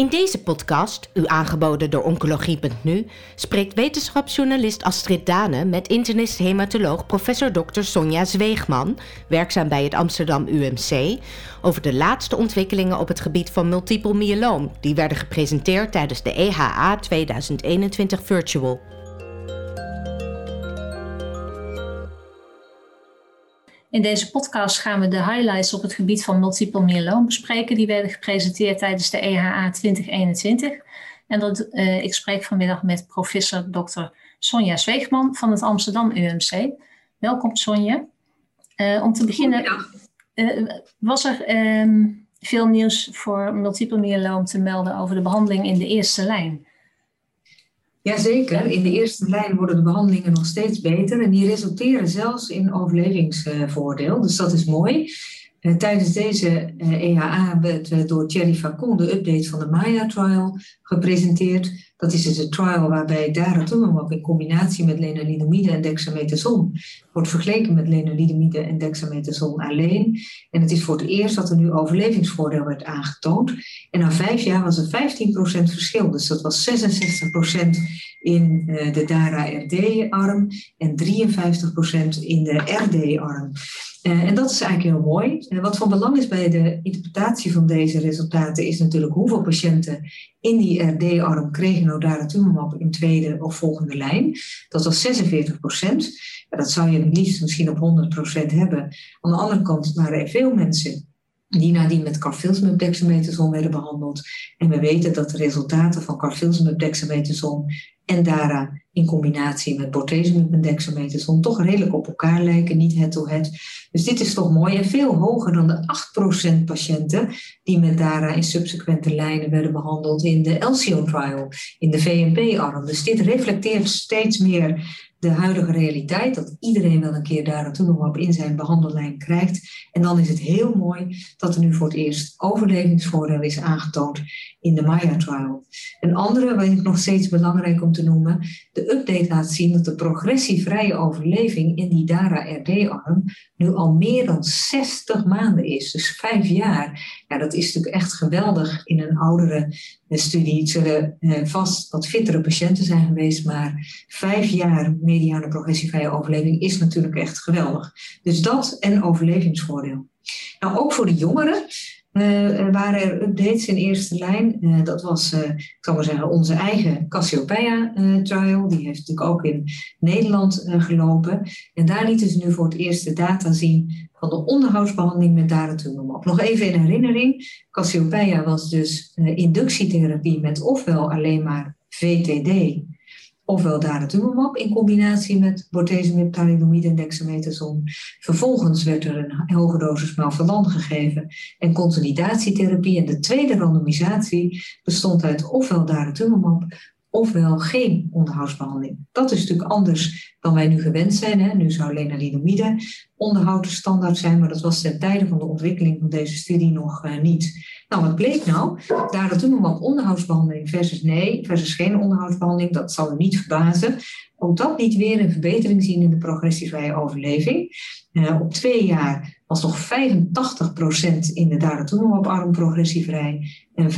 In deze podcast, u aangeboden door Oncologie.nu, spreekt wetenschapsjournalist Astrid Dane met internist-hematoloog professor Dr. Sonja Zweegman, werkzaam bij het Amsterdam UMC, over de laatste ontwikkelingen op het gebied van multiple myeloom, die werden gepresenteerd tijdens de EHA 2021 Virtual. In deze podcast gaan we de highlights op het gebied van multiple myeloom bespreken. Die werden gepresenteerd tijdens de EHA 2021. En dat, uh, ik spreek vanmiddag met professor Dr. Sonja Zweegman van het Amsterdam UMC. Welkom Sonja. Uh, om te beginnen, uh, was er um, veel nieuws voor multiple myeloom te melden over de behandeling in de eerste lijn? Jazeker, in de eerste lijn worden de behandelingen nog steeds beter en die resulteren zelfs in overlevingsvoordeel. Dus dat is mooi. Tijdens deze EHA werd uh, door Thierry Facon de update van de Maya-trial gepresenteerd. Dat is dus een trial waarbij daratumumab in combinatie met lenalidomide en dexamethason wordt vergeleken met lenalidomide en dexamethason alleen. En het is voor het eerst dat er nu overlevingsvoordeel werd aangetoond. En na vijf jaar was er 15% verschil. Dus dat was 66% in de DARA-RD-arm en 53% in de RD-arm. Uh, en dat is eigenlijk heel mooi. Uh, wat van belang is bij de interpretatie van deze resultaten is natuurlijk hoeveel patiënten in die RD-arm kregen nou daratumumab in tweede of volgende lijn. Dat was 46 procent. Dat zou je het liefst misschien op 100 procent hebben. Aan de andere kant waren er veel mensen die nadien met carfilzomib dexamethason werden behandeld. En we weten dat de resultaten van carfilzomib dexamethason en DARA in combinatie met bortezomib en dexamethason toch redelijk op elkaar lijken, niet head-to-head. Dus dit is toch mooi en veel hoger dan de 8% patiënten die met DARA in subsequente lijnen werden behandeld in de Elsion trial, in de VMP-arm. Dus dit reflecteert steeds meer de huidige realiteit, dat iedereen wel een keer daratumumab in zijn behandellijn krijgt. En dan is het heel mooi dat er nu voor het eerst overlevingsvoordeel is aangetoond in de Maya-trial. Een andere, wat ik nog steeds belangrijk om te noemen, de update laat zien dat de progressievrije overleving in die DARA-RD-arm nu al meer dan 60 maanden is, dus vijf jaar. Ja, dat is natuurlijk echt geweldig in een oudere studie. Het zullen eh, vast wat fittere patiënten zijn geweest, maar vijf jaar mediane progressievrije overleving is natuurlijk echt geweldig. Dus dat en overlevingsvoordeel. Nou, ook voor de jongeren waren er updates in eerste lijn. Uh, dat was, uh, ik zal maar zeggen, onze eigen Cassiopeia-trial. Die heeft natuurlijk ook in Nederland gelopen. En daar lieten ze nu voor het eerst de data zien van de onderhoudsbehandeling met daratumumab. Nog even in herinnering. Cassiopeia was dus inductietherapie met ofwel alleen maar VTD ofwel daratumumab in combinatie met bortezomib, thalidomide en dexamethason. Vervolgens werd er een hoge dosis melphalan gegeven en consolidatietherapie. En de tweede randomisatie bestond uit ofwel daratumumab ofwel geen onderhoudsbehandeling. Dat is natuurlijk anders dan wij nu gewend zijn. Hè. Nu zou lenalidomide onderhoud de standaard zijn, maar dat was ten tijde van de ontwikkeling van deze studie nog uh, niet. Nou, wat bleek nou? Daar toen wat onderhoudsbehandeling versus nee, versus geen onderhoudsbehandeling, dat zal u niet verbazen. Ook dat liet weer een verbetering zien in de progressievrije overleving. Uh, op twee jaar was nog 85% in de daratumumab-arm progressievrij en 75%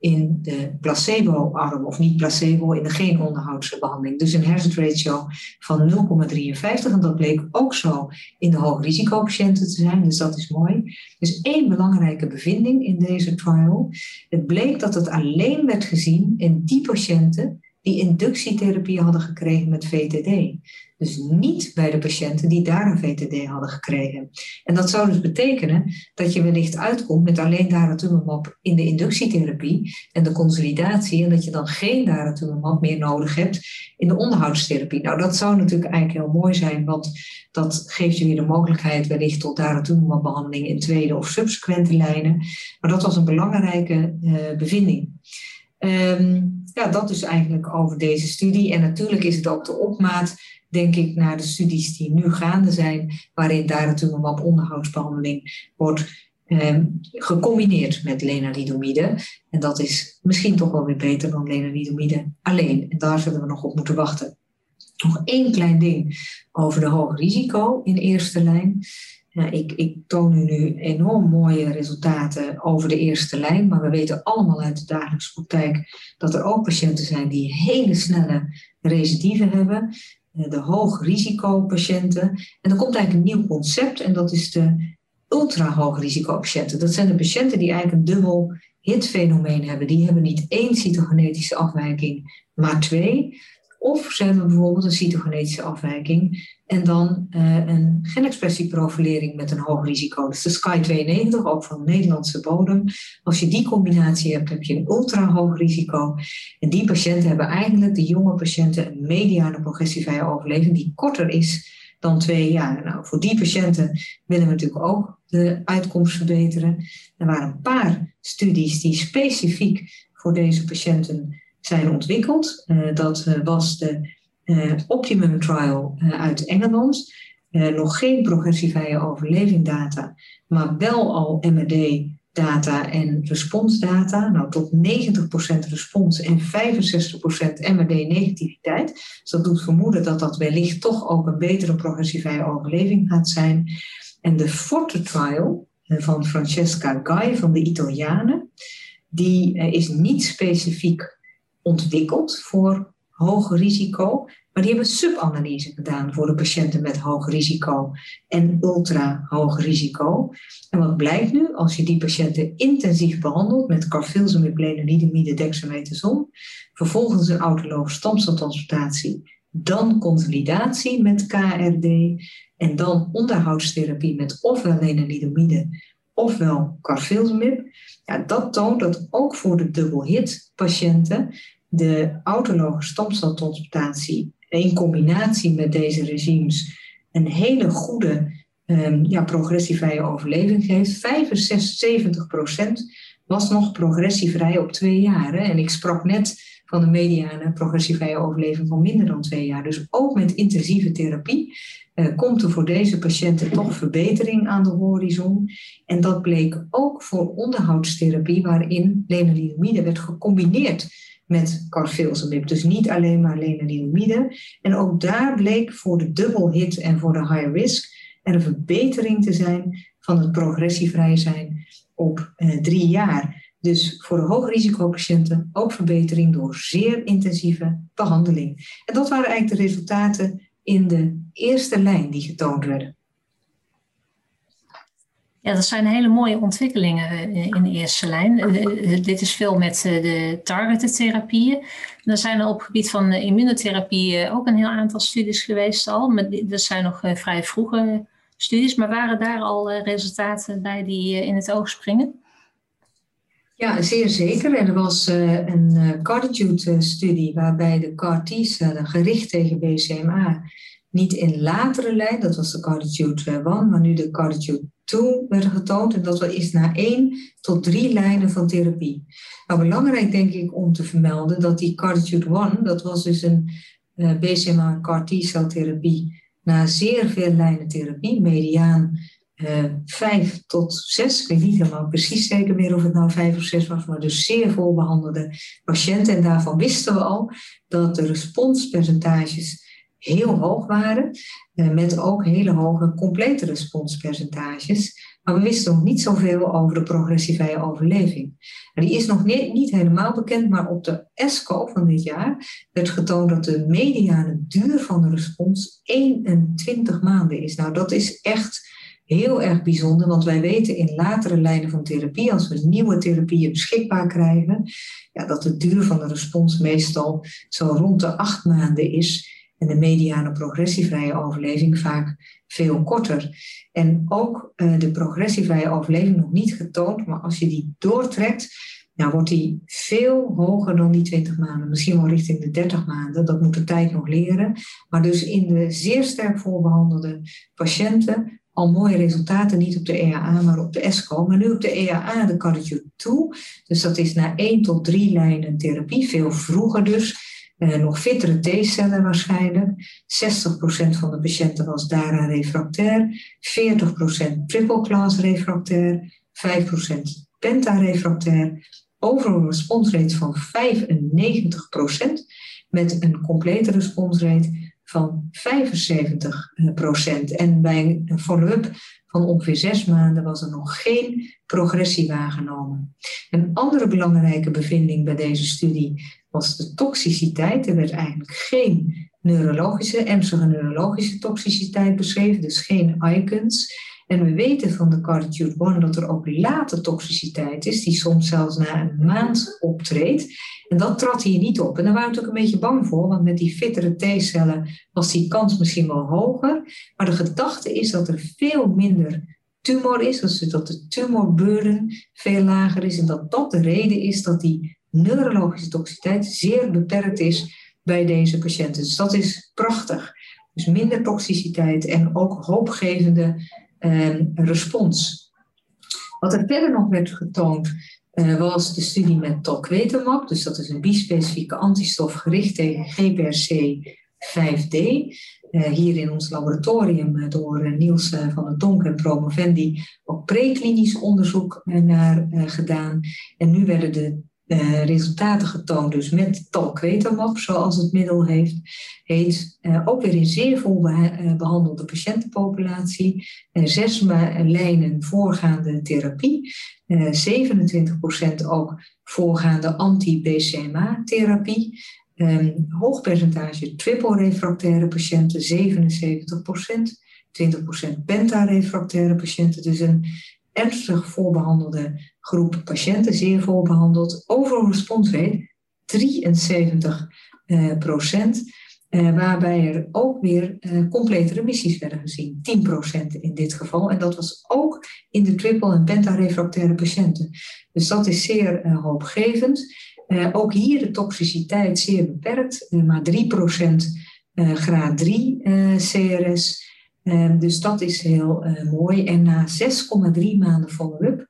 in de placebo-arm, of niet placebo, in de geen onderhoudsbehandeling. Dus een hazard ratio van 0,53. En dat bleek ook zo in de hoogrisicopatiënten te zijn, dus dat is mooi. Dus één belangrijke bevinding in deze trial. Het bleek dat het alleen werd gezien in die patiënten die inductietherapie hadden gekregen met VTD. Dus niet bij de patiënten die daar een VTD hadden gekregen. En dat zou dus betekenen dat je wellicht uitkomt met alleen daratumumab in de inductietherapie en de consolidatie en dat je dan geen daratumumab meer nodig hebt in de onderhoudstherapie. Nou, dat zou natuurlijk eigenlijk heel mooi zijn, want dat geeft je weer de mogelijkheid wellicht tot daratumumabbehandeling in tweede of subsequente lijnen. Maar dat was een belangrijke uh, bevinding. Um, ja, dat is eigenlijk over deze studie. En natuurlijk is het ook de opmaat denk ik naar de studies die nu gaande zijn, waarin wat onderhoudsbehandeling wordt eh, gecombineerd met lenalidomide. En dat is misschien toch wel weer beter dan lenalidomide alleen. En daar zullen we nog op moeten wachten. Nog één klein ding over de hoog risico in eerste lijn. Ja, ik, ik toon u nu enorm mooie resultaten over de eerste lijn, maar we weten allemaal uit de dagelijkse praktijk dat er ook patiënten zijn die hele snelle recidieven hebben, de hoogrisicopatiënten. En er komt eigenlijk een nieuw concept en dat is de ultra-hoogrisicopatiënten. Dat zijn de patiënten die eigenlijk een dubbel hitfenomeen hebben. Die hebben niet één cytogenetische afwijking, maar twee. Of ze hebben bijvoorbeeld een cytogenetische afwijking en dan uh, een genexpressieprofilering met een hoog risico. Dus de SKY92, ook van Nederlandse bodem. Als je die combinatie hebt, heb je een ultra hoog risico. En die patiënten hebben eigenlijk, de jonge patiënten, een mediane progressievrije overleving die korter is dan twee jaar. Nou, voor die patiënten willen we natuurlijk ook de uitkomst verbeteren. Er waren een paar studies die specifiek voor deze patiënten zijn ontwikkeld. Uh, dat uh, was de uh, Optimum Trial uit Engeland. nog geen progressievrije overleving data, maar wel al MRD data en responsdata. Nou, tot 90% respons en 65% MRD-negativiteit. Dus dat doet vermoeden dat dat wellicht toch ook een betere progressievrije overleving gaat zijn. En de Forte Trial van Francesca Gai van de Italianen, die is niet specifiek ontwikkeld voor hoog risico, maar die hebben subanalyse gedaan voor de patiënten met hoog risico en ultra hoog risico. En wat blijkt nu, als je die patiënten intensief behandelt met carfilzomib, lenalidomide, dexamethason, vervolgens een autologe stamceltransplantatie, dan consolidatie met KRD en dan onderhoudstherapie met ofwel lenalidomide ofwel carfilzomib, ja, dat toont dat ook voor de double hit patiënten de autologe stamceltransplantatie in combinatie met deze regimes een hele goede um, ja, progressievrije overleving geeft. 75 was nog progressievrij op twee jaar. En ik sprak net van de mediane progressievrije overleving van minder dan twee jaar. Dus ook met intensieve therapie uh, komt er voor deze patiënten toch verbetering aan de horizon. En dat bleek ook voor onderhoudstherapie, waarin lenalidomide werd gecombineerd met carfilzomib. Dus niet alleen maar lenalidomide. En ook daar bleek voor de double hit en voor de high risk er een verbetering te zijn van het progressievrij zijn op eh, drie jaar. Dus voor hoogrisicopatiënten ook verbetering door zeer intensieve behandeling. En dat waren eigenlijk de resultaten in de eerste lijn die getoond werden. Ja, dat zijn hele mooie ontwikkelingen eh, in de eerste lijn. Eh, dit is veel met de targeted therapieën. Er zijn er op het gebied van immunotherapie ook een heel aantal studies geweest al. Maar dat zijn nog vrij vroege studies. Maar waren daar al resultaten bij die in het oog springen? Ja, zeer zeker. Er was een Carditude-studie waarbij de CAR-T-cellen gericht tegen BCMA niet in latere lijn, dat was de Carditude 1, maar nu de Carditude 2 werden getoond. En dat is na één tot drie lijnen van therapie. Nou, belangrijk denk ik om te vermelden dat die Carditude 1, dat was dus een uh, BCMA CAR T-celtherapie na zeer veel lijnen therapie, mediaan uh, vijf tot zes. Ik weet niet helemaal precies zeker meer of het nou vijf of zes was, maar dus zeer volbehandelde patiënten. En daarvan wisten we al dat de responspercentages heel hoog waren, eh, met ook hele hoge complete responspercentages. Maar we wisten nog niet zoveel over de progressievrije overleving. die is nog niet, niet helemaal bekend, maar op de ESCO van dit jaar werd getoond dat de mediane duur van de respons 21 maanden is. Nou, dat is echt heel erg bijzonder, want wij weten in latere lijnen van therapie, als we nieuwe therapieën beschikbaar krijgen, ja, dat de duur van de respons meestal zo rond de acht maanden is en de mediane progressievrije overleving vaak veel korter. En ook uh, de progressievrije overleving nog niet getoond, maar als je die doortrekt, nou wordt die veel hoger dan die 20 maanden, misschien wel richting de 30 maanden. Dat moet de tijd nog leren. Maar dus in de zeer sterk voorbehandelde patiënten al mooie resultaten, niet op de EAA, maar op de ESCO. Maar nu op de EAA, de cardio 2. Dus dat is na 1 tot 3 lijnen therapie, veel vroeger dus. Nog fittere T-cellen waarschijnlijk. 60% van de patiënten was daaraan refractair. 40% triple class refractair. 5% penta-refractair. Overal responsrate van 95%. Met een complete responsrate van 75 procent. En bij een follow-up van ongeveer zes maanden was er nog geen progressie waargenomen. Een andere belangrijke bevinding bij deze studie was de toxiciteit. Er werd eigenlijk geen neurologische, ernstige neurologische toxiciteit beschreven, dus geen icons. En we weten van de Carditude One dat er ook late toxiciteit is, die soms zelfs na een maand optreedt. En dat trad hier niet op. En daar waren we natuurlijk een beetje bang voor, want met die fittere T-cellen was die kans misschien wel hoger. Maar de gedachte is dat er veel minder tumor is, dus dat de tumorburden veel lager is. En dat dat de reden is dat die neurologische toxiciteit zeer beperkt is bij deze patiënten. Dus dat is prachtig. Dus minder toxiciteit en ook hoopgevende eh, respons. Wat er verder nog werd getoond uh, was de studie met tolkwetamab. Dus dat is een bispecifieke antistof gericht tegen GPRC5D. Uh, eh, hier in ons laboratorium uh, door Niels van der Donk en Promovendi ook preklinisch onderzoek naar gedaan. En nu werden de uh, resultaten getoond, dus met talquetamab, zoals het middel heeft, heet. Uh, ook weer in zeer vol eh, behandelde patiëntenpopulatie. zes lijnen voorgaande therapie. 27% ook voorgaande anti-BCMA-therapie. Um, hoog percentage triple-refractaire patiënten, 77%. 20% penta-refractaire patiënten. Dus een ernstig voorbehandelde groep patiënten, zeer voorbehandeld. Overal response rate 73 uh, procent. Uh, waarbij er ook weer uh, complete remissies werden gezien. 10% in dit geval. En dat was ook in de triple- en pentarefractaire patiënten. Dus dat is zeer uh, hoopgevend. ook hier de toxiciteit zeer beperkt. maar 3% graad 3 CRS. Dus dat is heel mooi. En na 6,3 maanden follow-up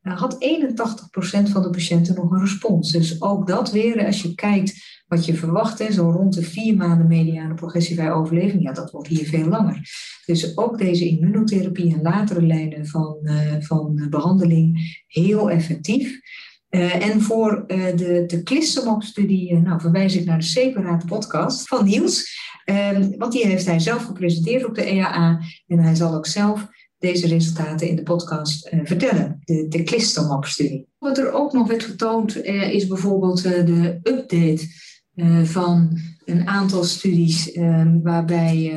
had 81% van de patiënten nog een respons. Dus ook dat weer, als je kijkt wat je verwacht, zo rond de vier maanden mediane progressievrij overleving, ja, dat wordt hier veel langer. Dus ook deze immunotherapie en latere lijnen van, uh, van behandeling heel effectief. Uh, en voor uh, de, de Klistermop-studie nou, verwijs ik naar de separate podcast van Niels. Um, want die heeft hij zelf gepresenteerd op de EAA. En hij zal ook zelf deze resultaten in de podcast uh, vertellen. De, de Klistermap-studie. Wat er ook nog werd getoond uh, is bijvoorbeeld uh, de update van een aantal studies ehm, waarbij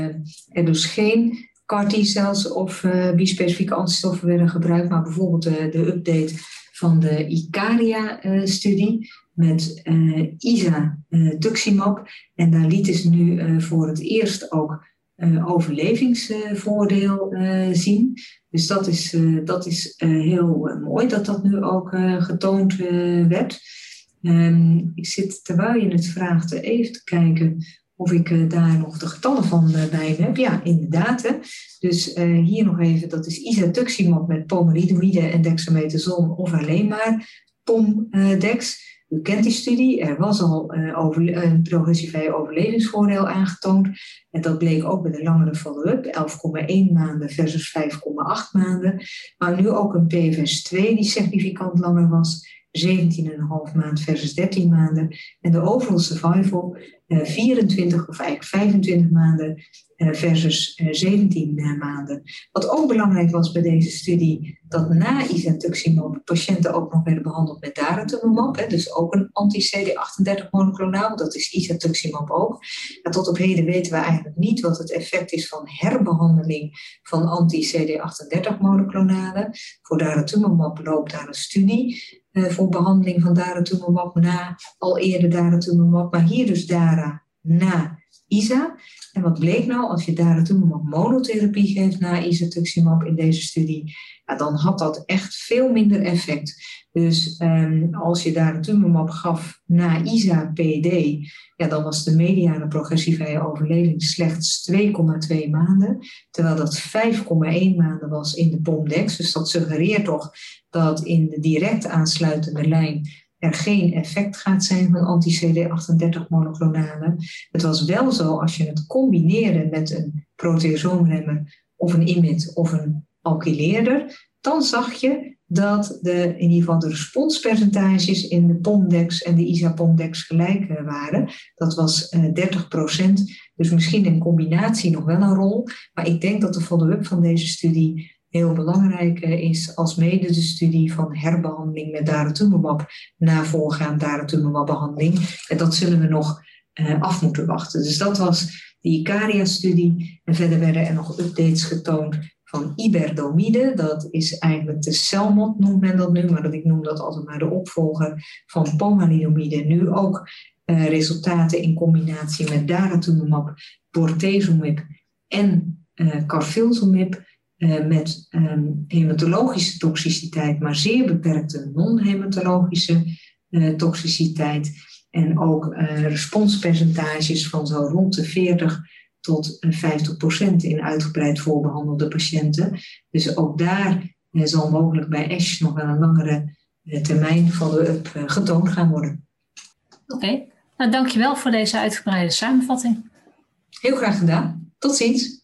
er dus geen CAR-T-cells of bispecifieke antistoffen werden gebruikt, maar bijvoorbeeld de update van de Icaria-studie met uh, ISA uh, Tuximab. En daar lieten ze nu voor het eerst ook overlevingsvoordeel zien. Dus dat is, dat is heel mooi dat dat nu ook getoond werd. Um, ik zit terwijl je het vraagt even te kijken of ik daar nog de getallen van bij heb. Ja, inderdaad. Dus hier nog even, dat is isatuximab met pomalidomide en dexamethason of alleen maar pomdex. U kent die studie, er was al uh, over, een progressievrij overlevingsvoordeel aangetoond. En dat bleek ook bij de langere follow-up, 11,1 maanden versus 5,8 maanden. Maar nu ook een PFS2 die significant langer was, 17,5 maand versus 13 maanden. En de overall survival 24 eh, of eigenlijk 25 maanden eh, versus 17 eh, maanden. Wat ook belangrijk was bij deze studie, dat na isatuximab patiënten ook nog werden behandeld met daratumumab, dus ook een anti-CD38 monoclonaal, dat is isatuximab ook. En tot op heden weten we eigenlijk niet wat het effect is van herbehandeling van anti-CD38 monoclonalen. Voor daratumumab loopt daar een studie voor behandeling van daratumumab na al eerder daratumumab, maar hier dus dara na ISA. En wat bleek nou, als je daratumumab monotherapie geeft na isatuximab in deze studie, ja, dan had dat echt veel minder effect. Dus um, als je daratumumab gaf na ISA-PD, ja, dan was de mediane progressievrije overleving slechts 2,2 maanden, terwijl dat 5,1 maanden was in de POMDEX. Dus dat suggereert toch dat in de direct aansluitende lijn er geen effect gaat zijn van anti-CD38 monoclonalen. Het was wel zo als je het combineerde met een proteasoomremmer of een IMID of een alkyleerder, dan zag je dat de, in ieder geval de responspercentages in de Pomdex en de ISA-Pomdex gelijk eh, waren. Dat was uh, 30% Dus misschien in combinatie nog wel een rol. Maar ik denk dat de follow-up van deze studie heel belangrijk is, als mede de studie van herbehandeling met daratumumab na voorgaand daratumumab-behandeling. En dat zullen we nog uh, af moeten wachten. Dus dat was de ICARIA-studie. En verder werden er nog updates getoond van iberdomide. Dat is eigenlijk de celmot, noemt men dat nu, maar dat ik noem dat altijd maar de opvolger van pomalidomide. Nu ook uh, resultaten in combinatie met daratumumab, bortezomib en uh, carfilzomib. Uh, met um, hematologische toxiciteit, maar zeer beperkte non-hematologische toxiciteit. En ook responspercentages van zo rond de 40 tot 50% in uitgebreid voorbehandelde patiënten. Dus ook daar eh, zal mogelijk bij ASH nog wel een langere eh, termijn follow-up eh, getoond gaan worden. Oké, okay. nou dankjewel voor deze uitgebreide samenvatting. Heel graag gedaan. Tot ziens.